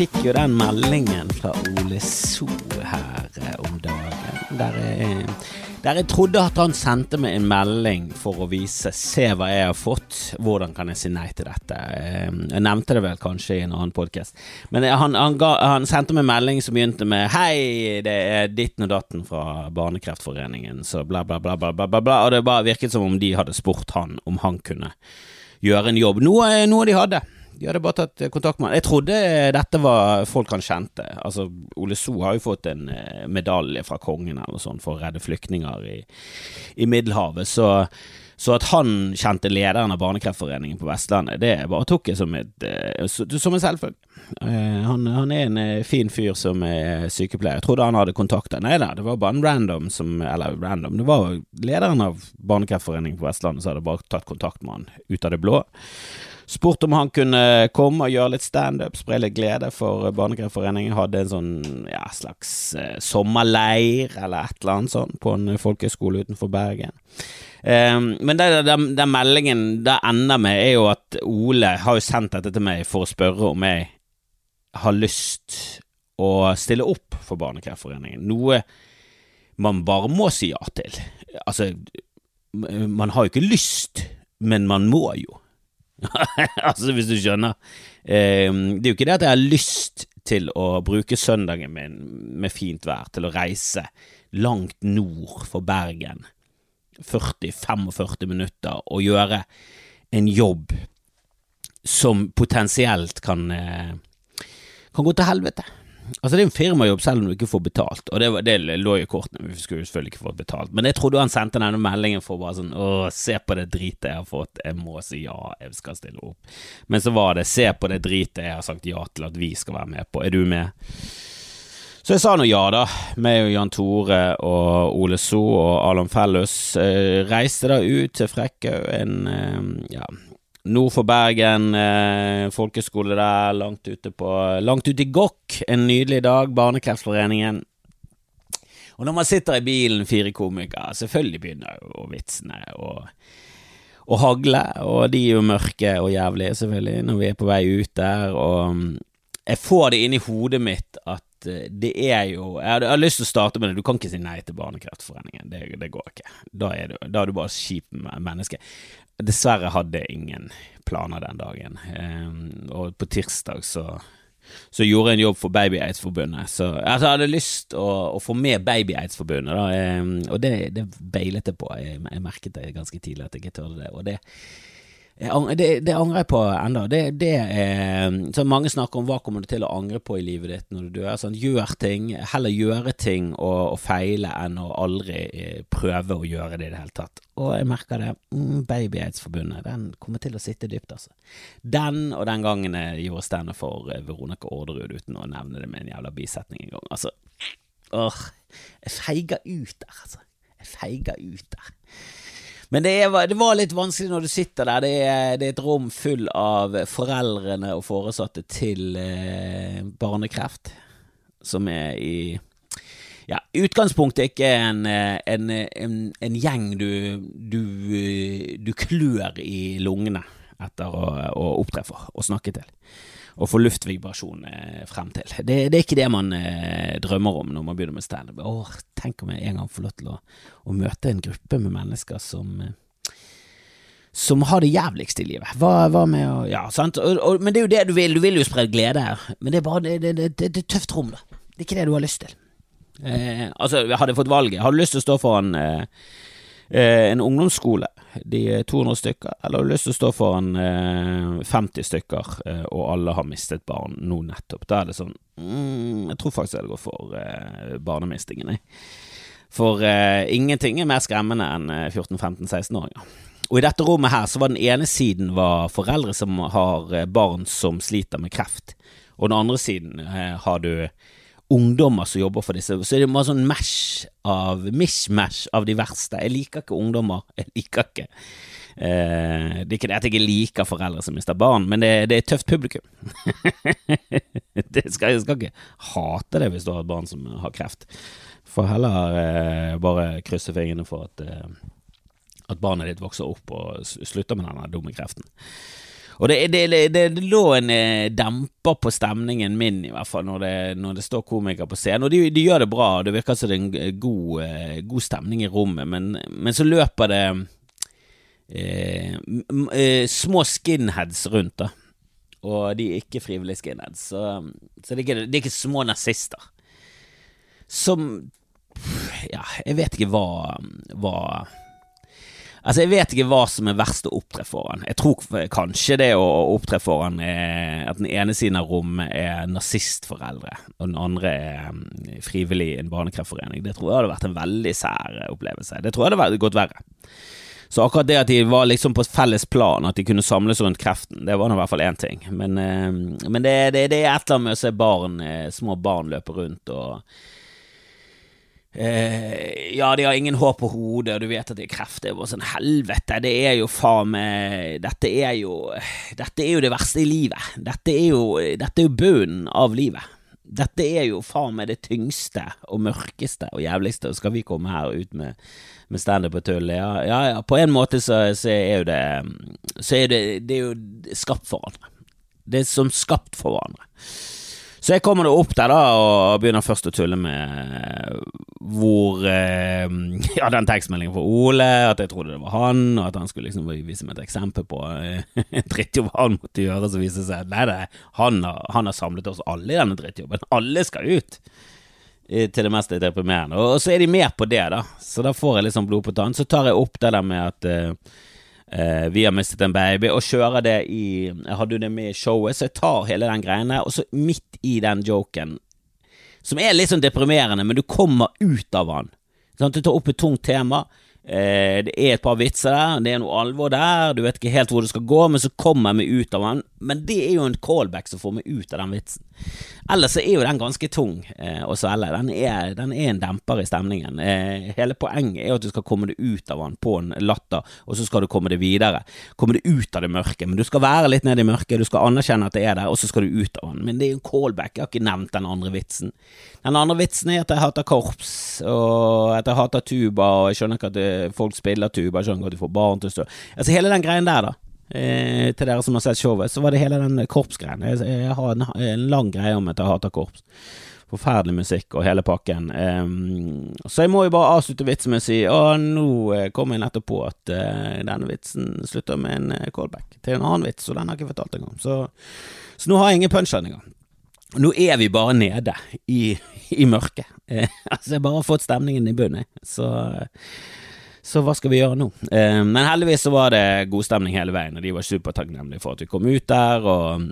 fikk jo den meldingen fra Ole So her eh, om dagen. Der jeg, der jeg trodde at han sendte meg en melding for å vise 'se hva jeg har fått', hvordan kan jeg si nei til dette. Eh, Jeg nevnte det vel kanskje i en annen podkast. Men han, han, ga, han sendte meg en melding som begynte med 'hei, det er ditten og datten fra Barnekreftforeningen', så bla, bla, bla, bla, bla, bla. Og det bare virket som om de hadde spurt han om han kunne gjøre en jobb. Noe, noe de hadde. De hadde bare tatt eh, kontakt med han. Jeg trodde dette var folk han kjente. Altså, Ole So har jo fått en eh, medalje fra kongen eller noe for å redde flyktninger i, i Middelhavet, så, så at han kjente lederen av Barnekreftforeningen på Vestlandet, det bare tok jeg som, et, eh, som en selvfølge. Eh, Han, han er en eh, fin fyr som er sykepleier. Jeg trodde han hadde kontakter. Nei da, det var bare en random som Eller random, det var lederen av Barnekreftforeningen på Vestlandet som hadde bare tatt kontakt med han ut av det blå. Spurt om han kunne komme og gjøre litt standup, spre litt glede for Barnekreftforeningen. Hadde en sånn ja, slags eh, sommerleir eller et eller annet sånt på en folkehøyskole utenfor Bergen. Um, men den, meldingen det ender med, er jo at Ole har jo sendt dette til meg for å spørre om jeg har lyst å stille opp for Barnekreftforeningen. Noe man bare må si ja til. Altså, man har jo ikke lyst, men man må jo. altså, hvis du skjønner. Eh, det er jo ikke det at jeg har lyst til å bruke søndagen min med fint vær til å reise langt nord for Bergen, 40-45 minutter, og gjøre en jobb som potensielt kan eh, kan gå til helvete. Altså Det er en firmajobb selv om du ikke får betalt, og det, var, det lå i kortene. Vi skulle selvfølgelig ikke fått betalt, men jeg trodde han sendte denne meldingen for bare sånn Å, se på det dritet jeg har fått, jeg må si ja, jeg skal stille opp. Men så var det se på det dritet jeg har sagt ja til at vi skal være med på, er du med? Så jeg sa nå ja, da. Meg og Jan Tore og Ole So og Alon Fellus eh, reiste da ut til Frekkhaug, en eh, ja, nord for Bergen, eh, folkeskole der, langt ute på Langt ute i Gokk, en nydelig dag, Barnekreftforeningen. Og når man sitter i bilen, fire komikere, selvfølgelig begynner jo vitsene å og hagle, og de er jo mørke og jævlige, selvfølgelig, når vi er på vei ut der, og jeg får det inn i hodet mitt at eh, det er jo Jeg har, jeg har lyst til å starte med det, du kan ikke si nei til Barnekreftforeningen, det, det går ikke. Da er, du, da er du bare kjip menneske. Dessverre hadde jeg ingen planer den dagen, eh, og på tirsdag så så gjorde jeg en jobb for Baby Aids-forbundet. Så altså, jeg hadde lyst å, å få med Baby Aids-forbundet, eh, og det, det beilet jeg på. Jeg, jeg merket det ganske tidlig at jeg ikke tørde det. Og det, det, det angrer jeg på ennå. Det, det er så Mange snakker om hva kommer du til å angre på i livet ditt når du dør. Sånn, gjør ting. Heller gjøre ting og, og feile enn å aldri eh, prøve å gjøre det i det hele tatt. Og jeg merker det. Mm, den kommer til å sitte dypt, altså. Den og den gangen jeg gjorde standup for eh, Veronica Orderud uten å nevne det med en jævla bisetning engang. Altså, åh, jeg feiger ut der, altså. Jeg feiger ut der. Men det, er, det var litt vanskelig når du sitter der. Det er, det er et rom full av foreldrene og foresatte til eh, barnekreft, som er i ja, utgangspunktet ikke en, eh, en, en, en gjeng du, du, du klør i lungene etter å, å opptre og snakke til. Og få luftvibrasjon eh, frem til. Det, det er ikke det man eh, drømmer om når man begynner med standup. Åh, tenk om jeg en gang får lov til å, å møte en gruppe med mennesker som som har det jævligst i livet. Hva, hva med å Ja, sant. Og, og, men det er jo det du vil. Du vil jo spre glede her. Men det er bare det, det, det, er tøft rom, da. Det er ikke det du har lyst til. Eh, altså, hadde jeg fått valget, har du lyst til å stå foran eh, eh, en ungdomsskole, de er 200 stykker, eller har du lyst til å stå foran eh, 50 stykker, eh, og alle har mistet barn nå nettopp? Da er det sånn mm, Jeg tror faktisk jeg hadde gått for eh, barnemistingen, jeg. For eh, ingenting er mer skremmende enn eh, 14-15-16-åringer. Og i dette rommet her så var den ene siden var foreldre som har eh, barn som sliter med kreft, og den andre siden eh, har du ungdommer som jobber for disse. Så er det bare sånn mash av mishmash av de verste. Jeg liker ikke ungdommer. Jeg liker ikke eh, Det er ikke det at jeg ikke liker foreldre som mister barn, men det, det er et tøft publikum. skal, jeg skal ikke hate det hvis du har et barn som har kreft. Får heller eh, bare krysse fingrene for at, eh, at barnet ditt vokser opp og slutter med denne dumme kreften. Og det, det, det, det lå en eh, demper på stemningen min, i hvert fall, når det, når står komikere på scenen. Og de, de, gjør det bra, og det virker som det er en god, eh, god stemning i rommet, men, men så løper det eh, eh, små skinheads rundt, da. Og de er ikke frivillige skinheads, så, så det, er ikke, det er ikke små nazister. Som Ja, jeg vet ikke hva, hva Altså, jeg vet ikke hva som er verst å opptre foran. Jeg tror kanskje det å opptre foran er at den ene siden av rommet er nazistforeldre, og den andre er mm, frivillig i en barnekreftforening. Det tror jeg hadde vært en veldig sær opplevelse. Det tror jeg hadde gått verre. Så akkurat det at de var liksom på felles plan, at de kunne samles rundt kreften, det var nå i hvert fall én ting. Men, eh, men det, det, det, er et eller annet med å se barn, eh, små barn løpe rundt og Eh, ja, de har ingen hår på hodet, og du vet at de er kreft. Det er bare sånn helvete. Det er jo faen meg Dette er jo Dette er jo det verste i livet. Dette er jo, jo bunnen av livet. Dette er jo faen meg det tyngste og mørkeste og jævligste, og skal vi komme her ut med, med standup og tull? Ja, ja, ja, på en måte så, så er jo det Så er det, det er jo skapt for hverandre. Det er som skapt for hverandre. Så jeg kommer da opp der da og begynner først å tulle med hvor eh, Ja, den tekstmeldingen fra Ole, at jeg trodde det var han, og at han skulle liksom vise meg et eksempel på en drittjobb han måtte gjøre, så viser seg nei, nei, han har, han har samlet oss alle i denne drittjobben. Alle skal ut til det mest deprimerende. Og så er de med på det, da. Så da får jeg liksom blod på tann. Så tar jeg opp det der med at uh, Uh, vi har mistet en baby, og kjører det i Jeg hadde jo det med i showet, så jeg tar hele den greiene, og så midt i den joken, som er litt sånn deprimerende, men du kommer ut av den. Sånn, du tar opp et tungt tema, Eh, det er et par vitser der, det er noe alvor der, du vet ikke helt hvor det skal gå, men så kommer vi ut av den. Men det er jo en callback som får meg ut av den vitsen. Ellers så er jo den ganske tung eh, å svelge. Den den er, en demper i stemningen. Eh, hele poenget er at du skal komme deg ut av den på en latter, og så skal du komme deg videre. Komme deg ut av det mørke. Men du skal være litt nede i mørket, du skal anerkjenne at det er der, og så skal du ut av den. Men det er jo en callback, jeg har ikke nevnt den andre vitsen. Den andre vitsen er at jeg hater korps, og at jeg hater tuba, og jeg skjønner ikke at folk spiller tuba, jeg skjønner ikke at du får barn til å stå Altså hele den greien der, da. Eh, til dere som har sett showet, så var det hele den korpsgreien. Jeg, jeg, har en, en, lang greie om at jeg hater korps. Forferdelig musikk og hele pakken. Eh, så jeg må jo bare avslutte vitsen med å si Å, nå eh, kom jeg nettopp på at eh, denne vitsen slutter med en uh, callback til en annen vits, og den har jeg ikke fortalt engang. Så, så nå har jeg ingen punchline engang. Nå er vi bare nede i, i mørket. Eh, altså, jeg bare har fått stemningen i bunnen, så så hva skal vi gjøre nå? Eh, men heldigvis så var det god stemning hele veien, og de var supertakknemlige for at vi kom ut der. og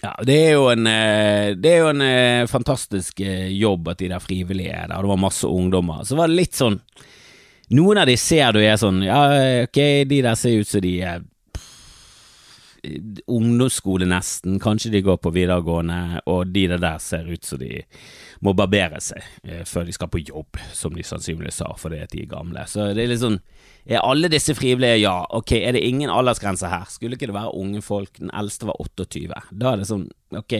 ja, det er jo en, eh, det er jo en eh, fantastisk eh, jobb at de der frivillige er der, og det var masse ungdommer. Så var det litt sånn Noen av de ser du er sånn Ja, ok, de der ser ut som de er ungdomsskole nesten, kanskje de går på videregående, og de der ser ut som de må barbere seg eh, før de skal på jobb, som de sannsynligvis sa fordi at de er gamle. Så det er litt sånn Er alle disse frivillige? Ja. Ok, er det ingen aldersgrense her? Skulle ikke det være unge folk? Den eldste var 28. Da er det sånn, ok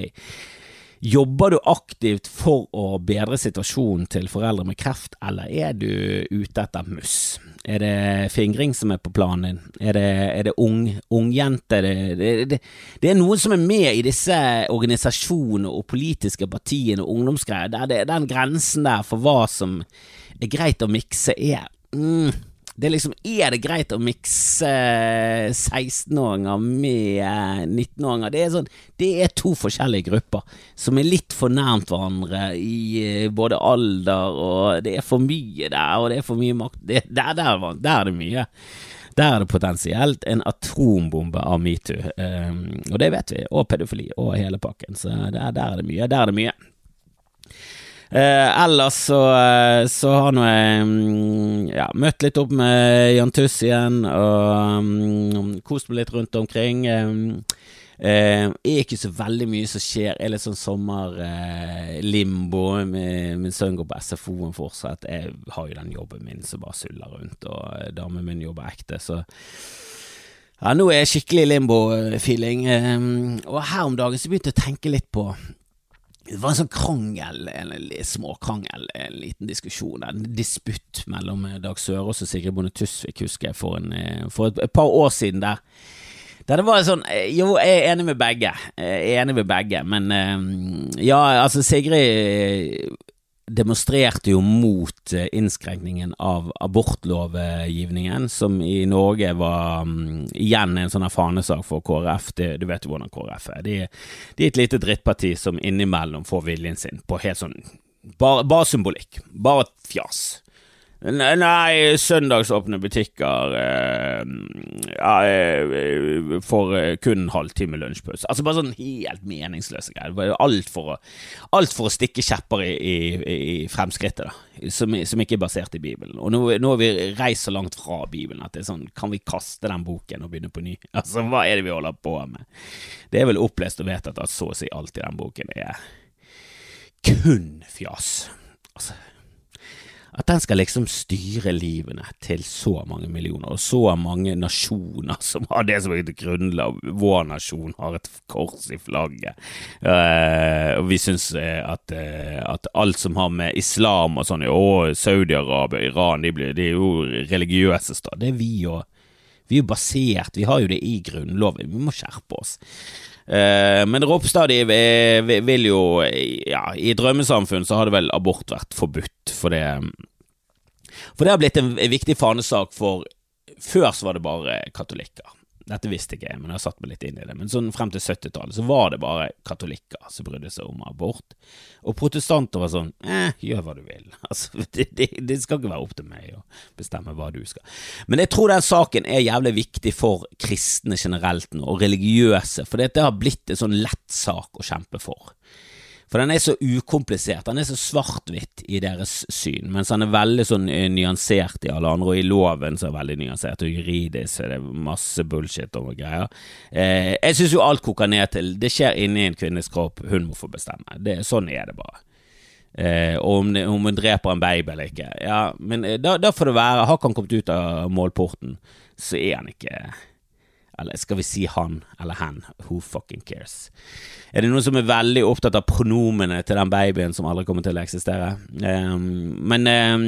Jobber du aktivt for å bedre situasjonen til foreldre med kreft, eller er du ute etter muss? Er det fingring som er på planen din? Er det, er det ung, ungjente? Det, det, det, er noen som er med i disse organisasjonene og politiske partiene og ungdomsgreier, der den grensen der for hva som er greit å mikse, er mm, det er liksom Er det greit å mikse 16-åringer med 19-åringer? Det er sånn Det er to forskjellige grupper som er litt for nærmt hverandre i eh, både alder, og det er for mye der, og det er for mye makt det, der, der, der, er det mye. Der er det potensielt en atombombe av metoo, um, og det vet vi, og pedofili og hele pakken, så der, der er det mye. Der er det mye. Eh, ellers så, eh, så har nå jeg mm, ja, møtt litt opp med Jan Tuss igjen, og um, kost meg litt rundt omkring. Eh, er ikke så veldig mye som skjer. Er litt sånn sommerlimbo. Eh, min sønn går på SFO-en fortsatt. Jeg har jo den jobben min som bare suller rundt, og eh, damen min jobber ekte, så ja, nå er jeg skikkelig limbo-feeling. Eh, og her om dagen så begynte jeg å tenke litt på det var en sånn krangel, en småkrangel, en liten diskusjon, en disputt mellom Dag Sørås og Sigrid Bonde Tusvik, husker jeg, for, en, for et, et, par år siden der. Det var sånn Jo, jeg er enig med begge. Jeg er enig med begge, men ja, altså Sigrid demonstrerte jo mot eh, innskrenkningen av abortlovgivningen, som i Norge var um, igjen en sånn fanesak for KrF. Det, du vet jo hvordan KrF er. De, de, er et lite drittparti som innimellom får viljen sin på helt sånn Bare, bare symbolikk. Bare fjas. Nei, søndagsåpne butikker eh, eh, for eh, kun halvtime lunsjpause. Altså bare sånn helt meningsløse greier. Alt for å, alt for å stikke kjepper i, i, i fremskrittet, da. Som, som, ikke er basert i Bibelen. Og nå, nå har vi reist så langt fra Bibelen at det er sånn, kan vi kaste den boken og begynne på ny? Altså, hva er det vi holder på med? Det er vel opplest og vedtatt at så å si alt i den boken er kun fjas. Altså den skal liksom styre livene til så mange millioner, og så mange nasjoner som har det som er grunnlag. Vår nasjon har et kors i flagget. Uh, og vi syns eh, at, uh, at, alt som har med islam og sånn Å, Saudi-Arabia, Iran, de, blir, de, er jo religiøse stat. Det er vi jo. Vi er jo basert, vi har jo det i grunnloven. Vi må skjerpe oss. Uh, men Ropstad de vil jo Ja, i drømmesamfunn så hadde vel abort vært forbudt, for det For det har blitt en viktig fanesak for Før så var det bare katolikker. Dette visste ikke jeg, men jeg har satt meg litt inn i det. Men sånn frem til 70-tallet så var det bare katolikker som brydde seg om abort. Og protestanter var sånn eh, gjør hva du vil. Altså, det, det, det, skal ikke være opp til meg å bestemme hva du skal. Men jeg tror den saken er jævlig viktig for kristne generelt nå, og religiøse, for det har blitt en sånn lett sak å kjempe for. For den er så ukomplisert, den er så svart-hvitt i deres syn, mens han er veldig sånn eh, nyansert i alle andre, og i loven så er det veldig nyansert, og juridisk er det masse bullshit og greier. Eh, jeg syns jo alt koker ned til det skjer inni en kvinnes kropp, hun må få bestemme. Det, sånn er det bare. Eh, og om, det, om, hun dreper en baby eller ikke, ja, men eh, da, da får det være. Har ikke han kommet ut av målporten, så er han ikke eller skal vi si han eller hen? Who fucking cares? Er det noen som er veldig opptatt av pronomene til den babyen som aldri kommer til å eksistere? Um, men, um,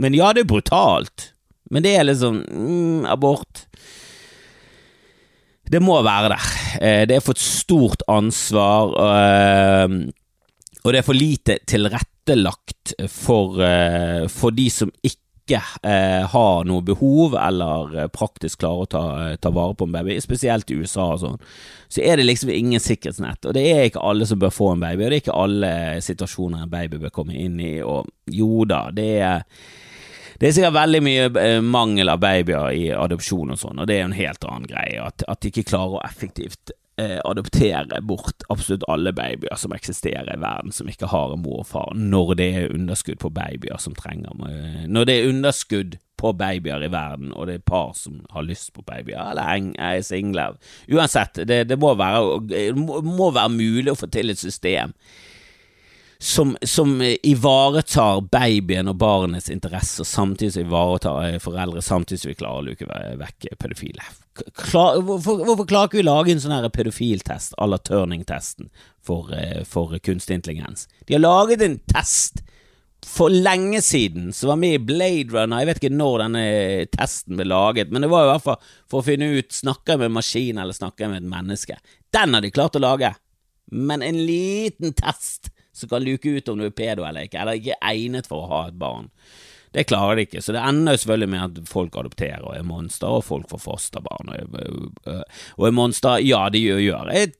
men, ja, det er brutalt. Men det er liksom mm, Abort. Det må være der. Uh, det er for et stort ansvar, uh, og det er for lite tilrettelagt for, uh, for de som ikke ikke eh, har noe behov eller eh, praktisk klarer å ta, eh, ta, vare på en baby, spesielt i USA og sånn, så er det liksom ingen sikkerhetsnett. Og det er ikke alle som bør få en baby, og det er ikke alle situasjoner en baby bør komme inn i. Og jo da, det er det er sikkert veldig mye eh, mangel av babyer i adopsjon og sånn, og det er jo en helt annen greie. At, at de ikke klarer å effektivt eh, adoptere bort absolutt alle babyer som eksisterer i verden som ikke har mor og far, når det er underskudd på babyer som trenger eh, Når det er underskudd på babyer i verden, og det er par som har lyst på babyer, eller er single. Uansett, det, det må, være, det må være mulig å få til et system som, som, ivaretar babyen og barnets interesser, samtidig som ivaretar foreldre, samtidig som vi klarer å luke vekk pedofile klar, hvorfor, hvorfor, klarer ikke vi lage en sånn pedofiltest à la Turning-testen for, eh, for kunstig intelligens? De har laget en test for lenge siden som var med i Blade Runner. Jeg vet ikke når denne testen ble laget, men det var i hvert fall for å finne ut snakker jeg med en maskin eller snakker jeg med et menneske. Den har de klart å lage, men en liten test som kan luke ut om du er pedo eller ikke, eller ikke egnet for å ha et barn. Det klarer de ikke, så det ender jo selvfølgelig med at folk adopterer og er monster, og folk får fosterbarn og er, og er monster. Ja, de gjør, gjør. Jeg er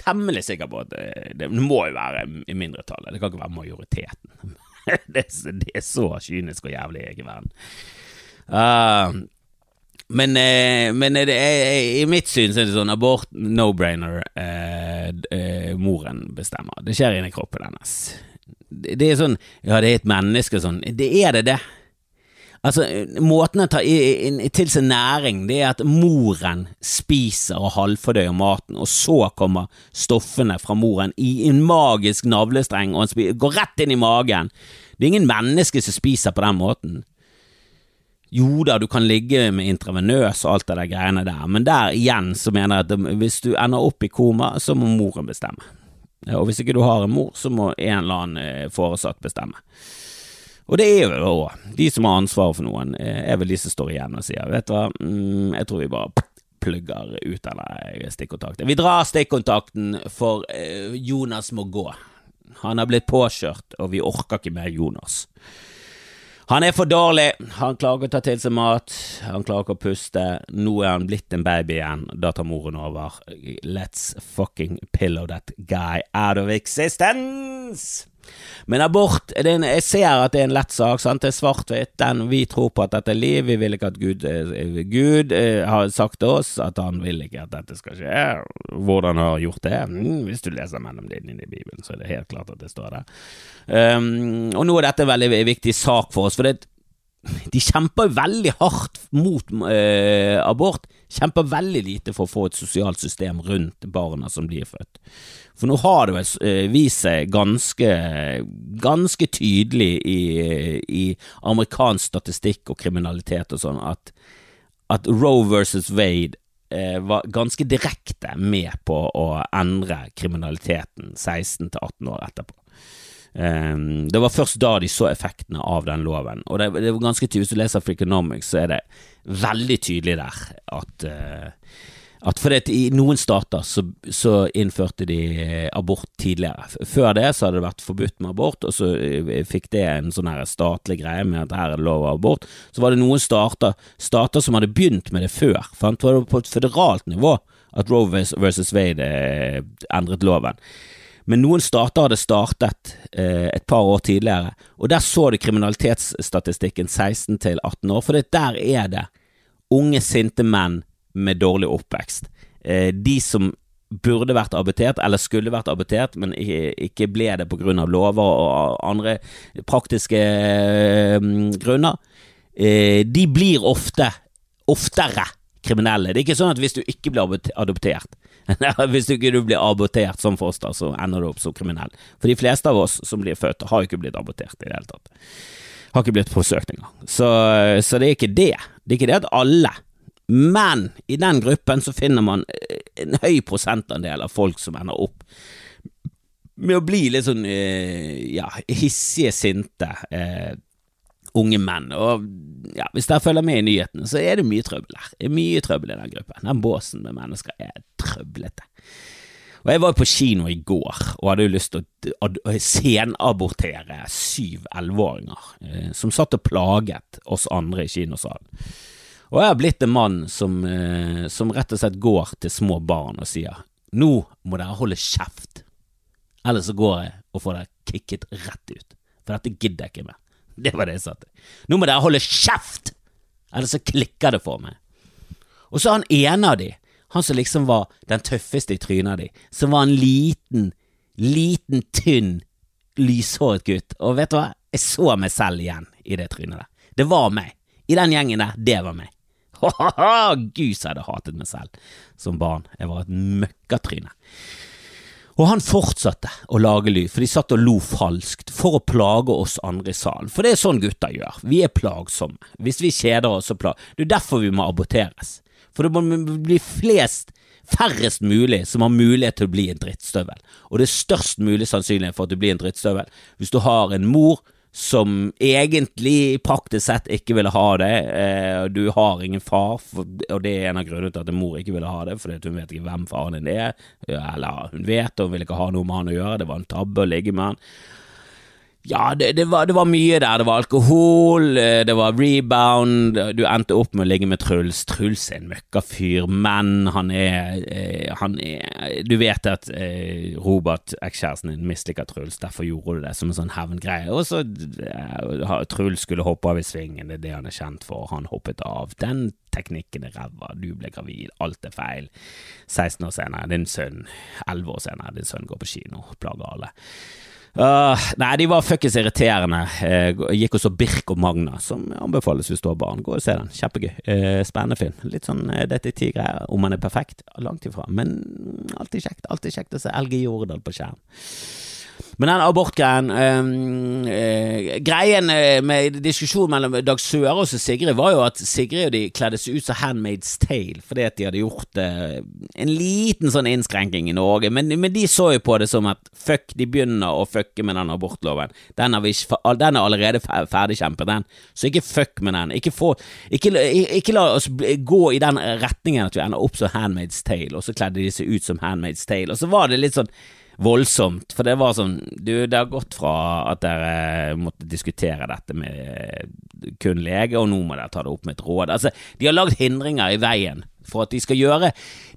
temmelig sikker på at det, det må jo være i mindretallet, det kan ikke være majoriteten. det, det, er så kynisk og jævlig i verden. Uh, men, eh, men det er, i mitt syn så er det sånn abort, no-brainer, eh, eh, moren bestemmer. Det skjer inni kroppen hennes det er sånn Ja, det er et menneske sånn. Det er det, det. Altså, måten å ta til seg næring, det er at moren spiser og halvfordøyer maten, og så kommer stoffene fra moren i en magisk navlestreng og går rett inn i magen. Det er ingen menneske som spiser på den måten. Jo da, du kan ligge med intravenøs og alt det der greiene der, men der igjen så mener jeg at hvis du ender opp i koma, så må moren bestemme. Og hvis ikke du har en mor, så må en eller annen eh, foresatt bestemme. Og det er jo da de som har ansvaret for noen, eh, er vel de som står igjen og sier vet du hva, mm, jeg tror vi bare plugger ut denne stikkontakten. Vi drar stikkontakten, for eh, Jonas må gå. Han har blitt påkjørt, og vi orker ikke mer Jonas. Han er for dårlig, han klarer ikke å ta til seg mat, han klarer ikke å puste. Nå er han blitt en baby igjen, da tar moren over. Let's fucking pillow that guy out of existence! Men abort en, Jeg ser at det er en lett sak. Sant? Det er svart-hvitt. Vi tror på at dette er liv. Vi vil ikke at Gud, eh, Gud eh, har sagt til oss at han vil ikke at dette skal skje. Hvordan han har gjort det? Mm, hvis du leser mellom linjene i Bibelen, så er det helt klart at det står der. Um, og nå er dette en veldig viktig sak for oss, for det, de kjemper veldig hardt mot eh, abort. Kjemper veldig lite for å få et sosialt system rundt barna som blir født. For nå har det vel eh, vist seg ganske, ganske tydelig i, i, amerikansk statistikk og kriminalitet og sånn at, at Roe versus Wade eh, var ganske direkte med på å endre kriminaliteten 16 til 18 år etterpå. Um, det var først da de så effektene av den loven, og det, det var ganske tydelig. Hvis du leser Freakonomics, så er det veldig tydelig der at uh, at fordi at I noen stater så, så, innførte de eh, abort tidligere. Før det så hadde det vært forbudt med abort, og så eh, fikk det en sånn her statlig greie med at her er det lov av abort. Så var det noen stater, stater som hadde begynt med det før. For det var på et føderalt nivå at Roe versus Wade endret loven. Men noen stater hadde startet eh, et par år tidligere, og der så du kriminalitetsstatistikken 16 til 18 år, for der er det unge, sinte menn med dårlig oppvekst. Eh, de som burde vært abortert, eller skulle vært abortert, men ikke ble det av lover og andre praktiske eh, grunner, eh, de blir ofte oftere kriminelle. Det er ikke sånn at hvis du ikke blir adoptert Hvis du ikke blir abortert som foster, så ender du opp som kriminell. For de fleste av oss som blir født, har ikke blitt abortert i det hele tatt. Har ikke blitt forsøkt engang. Så, så det er ikke det. Det er ikke det at alle men i den gruppen så finner man eh, en høy prosentandel av folk som ender opp med å bli litt sånn eh, ja, hissige, sinte eh, unge menn. Og ja, hvis dere følger med i nyhetene, så er det mye trøbbel her. Det er mye trøbbel i den gruppen. Den båsen med mennesker er trøblete. Og Jeg var på kino i går og hadde jo lyst til å senabortere syv elleveåringer eh, som satt og plaget oss andre i kinosalen. Og jeg har blitt en mann som, eh, som rett og slett går til små barn og sier nå må dere holde kjeft, ellers så går jeg og får dere kicket rett ut, for dette gidder jeg ikke mer. Det var det jeg sa til. Nå må dere holde kjeft, ellers så klikker det for meg. Og så han ene av de, han som liksom var den tøffeste i trynet av de, som var en liten, liten, tynn, lyshåret gutt, og vet du hva, jeg så meg selv igjen i det trynet der. Det var meg. I den gjengen der, det var meg. Gud, så hadde hatet meg selv som barn. Jeg var et møkkatryne. Og han fortsatte å lage lyd, for de satt og lo falskt for å plage oss andre i salen. For det er sånn gutter gjør. Vi er plagsomme. Hvis vi kjeder oss, så plager Det er derfor vi må aborteres. For det må bli flest, færrest mulig som har mulighet til å bli en drittstøvel. Og det er størst mulig sannsynlighet for at du blir en drittstøvel hvis du har en mor som egentlig praktisk sett ikke ville ha det. Eh, du har ingen far, og det er en av grunnene til at mor ikke ville ha det, fordi hun vet ikke hvem faren din er. Eller hun vet og hun vil ikke ha noe med han å gjøre, det var en tabbe å ligge med han. Ja, det, det, var, det, var, mye der. Det var alkohol, eh, det var rebound. Du endte opp med å ligge med Truls. Truls er en møkkafyr, men han er, eh, han er Du vet at eh, Robert, ekskjæresten din, misliker Truls, derfor gjorde du det som en sånn hevngreie. Og så Truls skulle hoppe av i svingen, det er det han er kjent for. Han hoppet av. Den teknikken er ræva, du ble gravid, alt er feil. 16 år senere, din sønn, 11 år senere, din sønn går på kino, plager alle. Uh, nei, de var fuckings irriterende. Uh, gikk også Birk og Magna, som anbefales hvis du har barn. Gå og se den. Kjempegøy. Uh, spennende film. Litt sånn uh, detektivgreier. Om han er perfekt? Langt ifra. Men alltid kjekt. Alltid kjekt å se LG Jordal på skjerm. Men den abortgreien um, greien eh, med diskusjonen mellom Dag Sørås og Sigrid var jo at Sigrid og de kledde seg ut som Handmaid's Tale fordi at de hadde gjort eh, en liten sånn innskrenking i Norge, men, men, de så jo på det som at fuck, de begynner å fucke med den abortloven. Den, ikke, den er allerede ferdigkjempet, den, så ikke fuck med den. Ikke, få, ikke, ikke, la oss gå i den retningen at vi ender opp som Handmaid's Tale, og så kledde de seg ut som Handmaid's Tale, og så var det litt sånn voldsomt. For det var sånn Du, det har gått fra at dere måtte diskutere dette med kun lege, og nå må dere ta det opp med et råd. Altså, de har lagd hindringer i veien for at de skal gjøre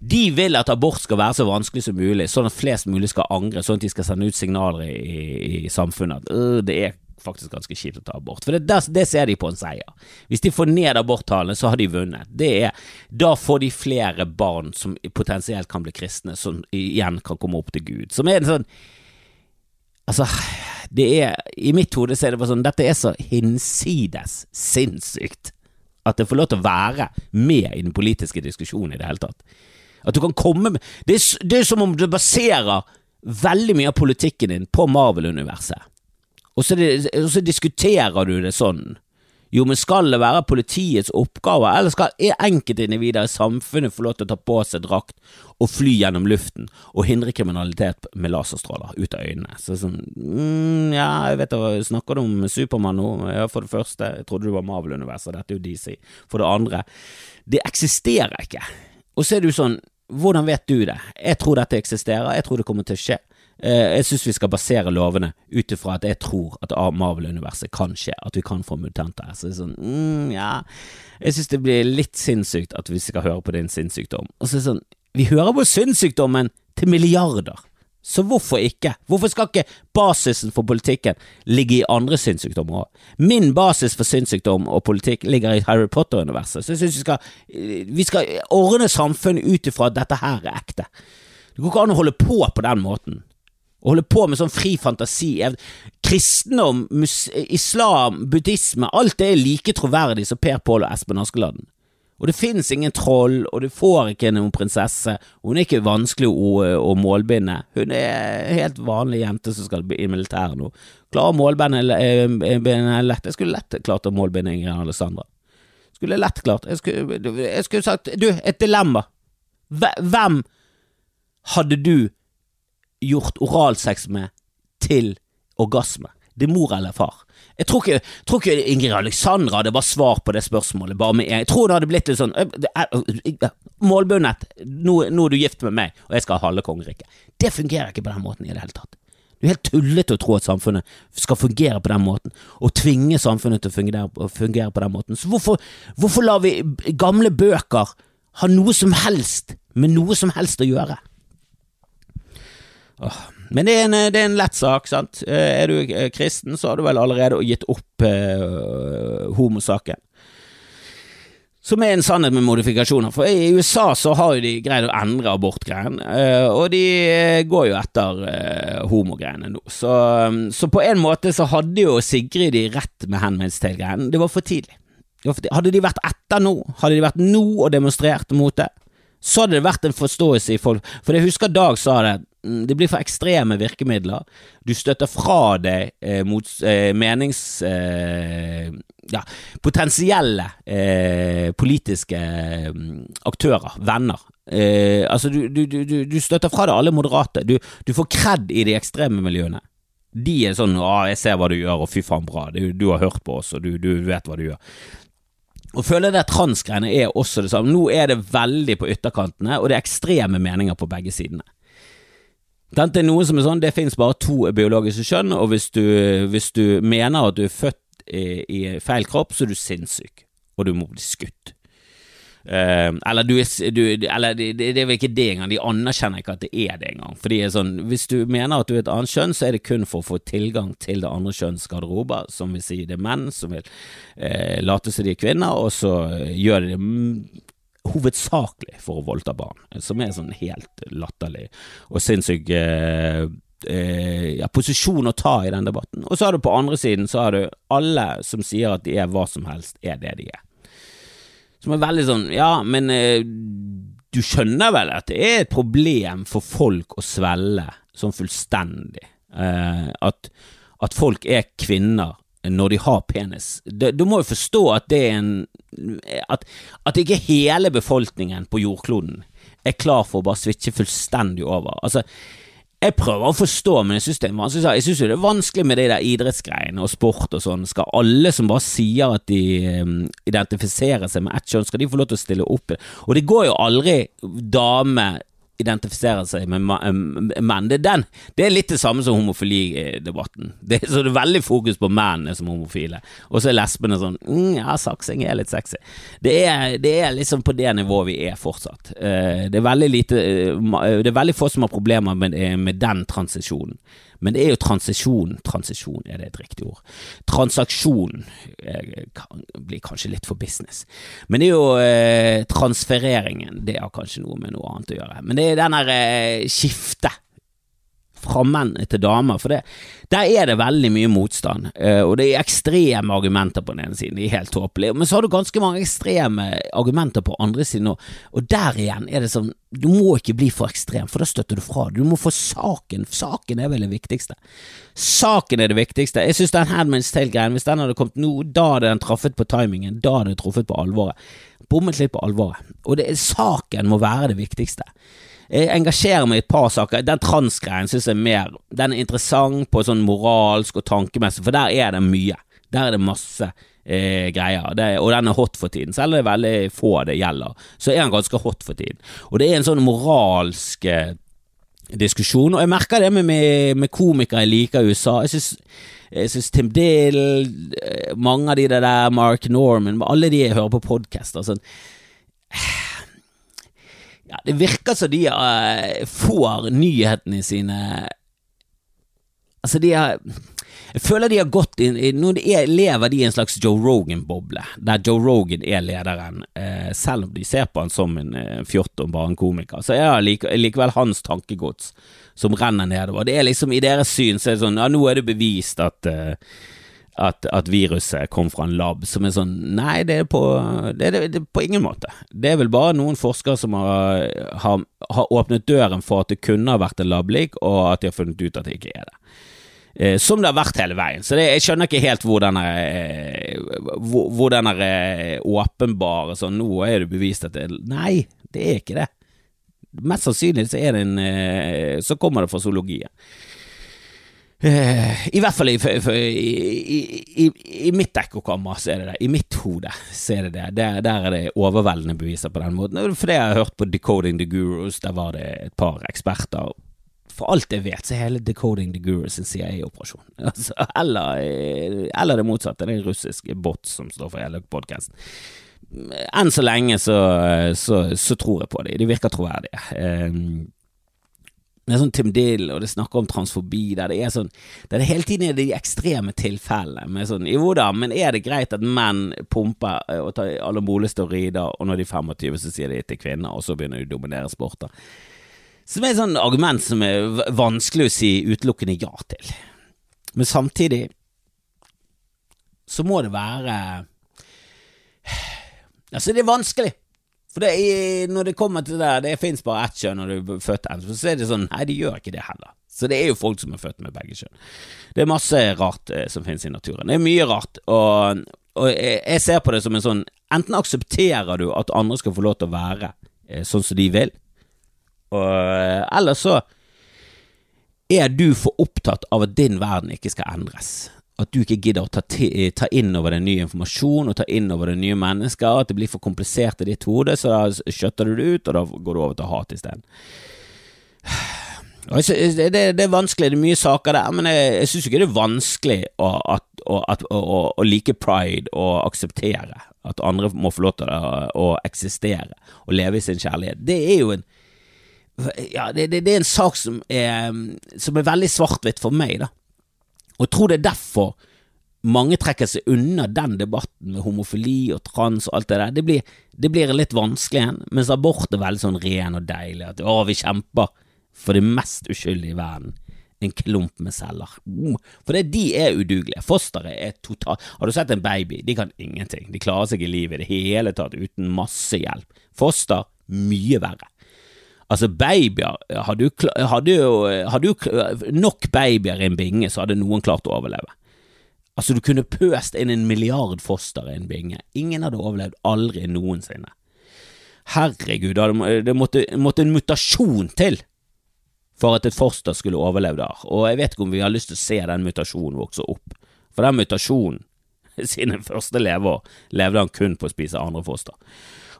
De vil at abort skal være så vanskelig som mulig, sånn at flest mulig skal angre, sånn at de skal sende ut signaler i, i, i samfunnet at øh, det er faktisk ganske kjipt å ta abort. For det, det, ser de på en seier. Hvis de får ned aborttallene, så har de vunnet. Det er, da får de flere barn som potensielt kan bli kristne, som igjen kan komme opp til Gud. Som er en sånn Altså, det er I mitt hode så er det bare sånn Dette er så hinsides sinnssykt at det får lov til å være med i den politiske diskusjonen i det hele tatt. At du kan komme med Det er, det er som om du baserer veldig mye av politikken din på Marvel-universet. Og så, og så, diskuterer du det sånn. Jo, men skal det være politiets oppgave, eller skal enkeltindivider i samfunnet få lov til å ta på seg drakt og fly gjennom luften og hindre kriminalitet med laserstråler ut av øynene? Så sånn, mm, ja, jeg vet da, snakker du om Supermann nå? Ja, for det første, jeg trodde du var Marvel-universet, dette er jo DC. For det andre, det eksisterer ikke. Og så er du sånn, hvordan vet du det? Jeg tror dette eksisterer, jeg tror det kommer til å skje. Eh, jeg syns vi skal basere lovene ut ifra at jeg tror at Marvel-universet kan skje, at vi kan få mutanter. Så det er sånn, mm, ja Jeg syns det blir litt sinnssykt at vi skal høre på din sinnssykdom. Og så er det sånn, vi hører på sinnssykdommen til milliarder. Så hvorfor ikke? Hvorfor skal ikke basisen for politikken ligge i andre sinnssykdommer òg? Min basis for sinnssykdom og politikk ligger i Harry Potter-universet, så jeg syns vi, vi skal ordne samfunnet ut ifra at dette her er ekte. Det går ikke an å holde på på den måten. Å holde på med sånn fri fantasi. Kristendom, islam, buddhisme, alt det er like troverdig som Per Pål og Espen Askeladden. Og det finnes ingen troll, og du får ikke noen prinsesse. Hun er ikke vanskelig å, å målbinde. Hun er en helt vanlig jente som skal i militæret nå. Klarer å målbinde lett. Jeg skulle lett klart å målbinde Ingrid Alessandra. Skulle lett klart. Jeg skulle, jeg skulle sagt Du, et dilemma. Hvem hadde du gjort oralsex med til orgasme? Det er mor eller far? Jeg tror ikke, tror ikke Ingrid Alexandra hadde bare svar på det spørsmålet. Bare med, jeg tror det hadde blitt litt sånn Målbundet. Nå, nå, er du gift med meg, og jeg skal ha halve kongeriket. Det fungerer ikke på den måten i det hele tatt. Det er helt tullete å tro at samfunnet skal fungere på den måten, og tvinge samfunnet til å fungere, fungere på den måten. Så hvorfor, hvorfor lar vi gamle bøker ha noe som helst med noe som helst å gjøre? Men det er, en, det er, en, lett sak, sant. Eh, er du eh, kristen, så har du vel allerede gitt opp eh, homosaken. Som er en sannhet med modifikasjoner. For i USA så har jo de greid å endre abortgreien, eh, og de eh, går jo etter eh, homogreiene nå. Så, så, på en måte så hadde jo Sigrid de rett med Handmaid's Tale-greien. Det var for tidlig. Hadde de vært etter nå, hadde de vært nå og demonstrert mot det, så hadde det vært en forståelse i folk. For jeg husker Dag sa det Mm, det blir for ekstreme virkemidler. Du støtter fra deg eh, mot eh, menings... Eh, ja, potensielle eh, politiske mm, aktører, venner. Eh, altså, du, du, du, du, støtter fra deg alle moderate. Du, får kred i de ekstreme miljøene. De er sånn 'Å, jeg ser hva du gjør, og fy faen bra, du, har hørt på oss, og du, vet hva du gjør'. Og føler det transgreiene er også det samme. Nå er det veldig på ytterkantene, og det er ekstreme meninger på begge sidene. Det er noe som er sånn, det finnes bare to biologiske kjønn, og hvis du, hvis du mener at du er født i, i, feil kropp, så er du sinnssyk, og du må bli skutt. Uh, eller, du, du, eller det, det, er vel ikke det engang, de anerkjenner ikke at det er det engang. For de er sånn, Hvis du mener at du er et annet kjønn, så er det kun for å få tilgang til det andre kjønns garderober, som vil si det er menn som vil uh, late som de er kvinner, og så gjør de det hovedsakelig for å voldta barn, som er sånn helt latterlig og sinnssyk eh, eh, ja, posisjon å ta i den debatten. Og så har du på andre siden så har du alle som sier at de er hva som helst, er det de er. Som er veldig sånn, ja, men eh, du skjønner vel at det er et problem for folk å svelle sånn fullstendig. Eh, at, at, folk er kvinner når de har penis. Du må jo forstå at det er en At, at ikke hele befolkningen på jordkloden er klar for å bare switche fullstendig over. Altså, jeg prøver å forstå, men jeg syns det er vanskelig. Jeg synes det er vanskelig med de der idrettsgreiene og sport og sånn. Skal alle som bare sier at de um, identifiserer seg med ett kjønn, skal de få lov til å stille opp? Og det går jo aldri dame identifiserer seg med menn. Det er, den, det er litt det samme som homofilidebatten. Det, så det er veldig fokus på mennene som homofile, og så er lesbene sånn mm, Ja, saksing er litt sexy. Det er, det er, liksom på det nivået vi er fortsatt. Eh, det er veldig lite eh, Det er veldig få som har problemer med, eh, med den transisjonen. Men det er jo transisjon Transisjon, er det et riktig ord? Transaksjon kan, blir kanskje litt for business. Men det er jo eh, transfereringen. Det har kanskje noe med noe annet å gjøre. Men det er den der eh, skiftet fra menn til damer. For det, der er det veldig mye motstand, uh, og det er ekstreme argumenter på den ene siden. De er helt tåpelige. Men så har du ganske mange ekstreme argumenter på andre siden òg. Og der igjen er det sånn Du må ikke bli for ekstrem, for da støtter du fra. Du må få saken. Saken er vel det viktigste. Saken er det viktigste. Jeg synes den Handmaid's Tale-greien, hvis den hadde kommet nå, da hadde den traffet på timingen. Da hadde den truffet på alvoret. Bommet litt på alvoret. Og det, saken må være det viktigste. Jeg engasjerer meg i et par saker. Den transgreien syns jeg er mer Den er interessant på sånn moralsk og tankemessig, for der er det mye. Der er det masse eh, greier, det, og den er hot for tiden. Selv om det er veldig få det gjelder, så er den ganske hot for tiden. Og det er en sånn moralsk eh, diskusjon, og jeg merker det med, med, med komikere jeg liker i USA. Jeg synes, jeg synes Tim Dill, eh, mange av de der, Mark Norman, alle de jeg hører på podkaster sånn ja, Det virker som de uh, får nyhetene sine Altså, de har Jeg føler de har gått inn Nå lever de i en slags Joe Rogan-boble, der Joe Rogan er lederen, uh, selv om de ser på han som en uh, fjott og bare en komiker. Så er like, likevel hans tankegods som renner nedover. Det er liksom I deres syn så er det sånn Ja, nå er det bevist at uh, at, at, viruset kom fra en lab, som er sånn Nei, det er, på, det, er, det er på ingen måte. Det er vel bare noen forskere som har, har, har åpnet døren for at det kunne ha vært en lab-leak, og at de har funnet ut at det ikke er det. Eh, som det har vært hele veien. Så det, jeg skjønner ikke helt hvor den er eh, hvor, hvor den er eh, åpenbare sånn Nå er det bevist at det Nei, det er ikke det. Mest sannsynlig så er det en eh, Så kommer det fra zoologien. Uh, I hvert fall i, i, i, i mitt ekkokammer så er det det. I mitt hode så er det det. Der, der er det overveldende beviser på den måten. For det jeg har hørt på Decoding the Gurus, der var det et par eksperter. For alt jeg vet, så er hele Decoding the Gurus en CIA-operasjon. Altså, eller, eller, det motsatte. Det er en russisk bot som står for hele podkasten. Enn så lenge så, så, så, tror jeg på dem. De virker troverdige. Er sånn Tim Dill, og det snakker om transfobi, der det er sånn Der det hele tiden er de ekstreme tilfellene med sånn Jo da, men er det greit at menn pumper eh, og tar alle steroider, og når de er 25, så sier de til kvinner, og så begynner de å dominere sporter? Som er et sånn argument som er vanskelig å si utelukkende ja til. Men samtidig så må det være Altså, det er vanskelig. For det når det kommer til det der, det fins bare ett kjønn når du er født en, så er det sånn Nei, de gjør ikke det heller. Så det er jo folk som er født med begge kjønn. Det er masse rart eh, som finnes i naturen. Det er mye rart, og, og jeg, jeg, ser på det som en sånn Enten aksepterer du at andre skal få lov til å være eh, sånn som de vil, og, eh, eller så er du for opptatt av at din verden ikke skal endres at du ikke gidder å ta, ta, inn over den nye informasjon og ta inn over deg nye mennesker, at det blir for komplisert i ditt hode, så da skjøtter du det ut, og da går du over til hat isteden. Det, det, det, er vanskelig, det er mye saker der, men jeg, jeg syns ikke det er vanskelig å, at, å, at, å, å, like pride og akseptere at andre må få lov til å, eksistere og leve i sin kjærlighet. Det er jo en ja, det, det er en sak som er, som er veldig svart-hvitt for meg, da. Og jeg tror det er derfor mange trekker seg unna den debatten med homofili og trans og alt det der. Det blir, det blir litt vanskelig igjen, mens abort er veldig sånn ren og deilig. At å, vi kjemper for det mest uskyldige i verden. En klump med celler. Mm. For det, de er udugelige. Fosteret er totalt Har du sett en baby? De kan ingenting. De klarer seg i livet i det hele tatt uten masse hjelp. Foster mye verre. Altså, babyer Hadde jo, hadde jo, nok babyer i en binge, så hadde noen klart å overleve. Altså, du kunne pøst inn en milliard foster i en binge. Ingen hadde overlevd aldri noensinne. Herregud, det måtte, måtte en mutasjon til for at et foster skulle overleve der, og jeg vet ikke om vi har lyst til å se den mutasjonen vokse opp, for den mutasjonen, sine første leveår, levde han kun på å spise andre foster.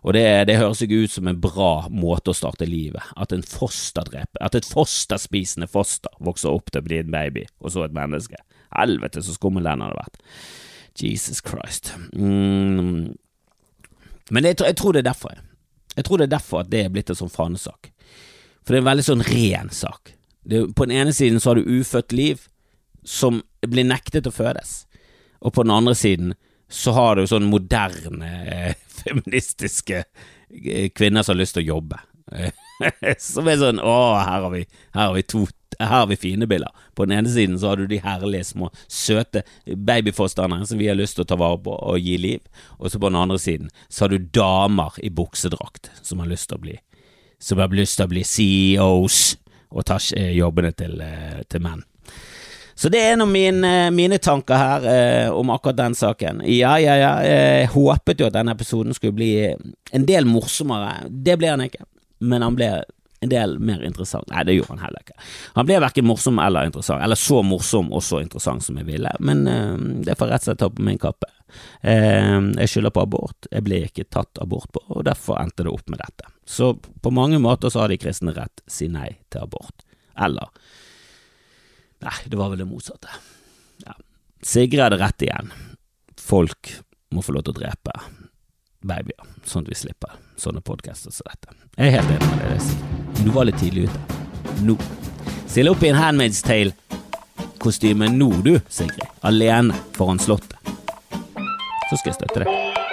Og det, det høres ikke ut som en bra måte å starte livet, at en fosterdreper, at et fosterspisende foster vokser opp til å bli en baby, og så et menneske. Helvete, så skummel den hadde vært. Jesus Christ. Mm. Men jeg, jeg, tror det er derfor. Jeg tror det er derfor at det er blitt en sånn fanesak. For det er en veldig sånn ren sak. Det, på den ene siden så har du ufødt liv som blir nektet å fødes, og på den andre siden så har du sånn moderne eh, feministiske kvinner som har lyst til å jobbe. som er sånn Å, her har vi, her har vi to her har vi fine biller På den ene siden så har du de herlige små, søte babyfosterne som vi har lyst til å ta vare på og gi liv, og så på den andre siden så har du damer i buksedrakt som har lyst til å bli Som har lyst til å bli CEOs og ta eh, jobbene til, eh, til menn. Så det er av mine, mine tanker her eh, om akkurat den saken. Ja, ja, ja, jeg håpet jo at denne episoden skulle bli en del morsommere. Det ble han ikke, men han ble en del mer interessant. Nei, det gjorde han heller ikke. Han ble verken morsom eller interessant, eller så morsom og så interessant som jeg ville, men eh, det får rett og slett ta på min kappe. Eh, jeg skylder på abort, jeg ble ikke tatt abort på, og derfor endte det opp med dette. Så på mange måter så har de kristne rett si nei til abort. Eller Nei, det var vel det motsatte. Ja. Sigrid hadde rett igjen. Folk må få lov til å drepe babyer, sånn at vi slipper sånne podkaster som dette. Jeg er helt enig med det Nå. Var litt tidlig ute. Nå. Still opp i en Handmaid's Tale-kostyme nå, du, Sigrid. Alene foran Slottet. Så skal jeg støtte deg.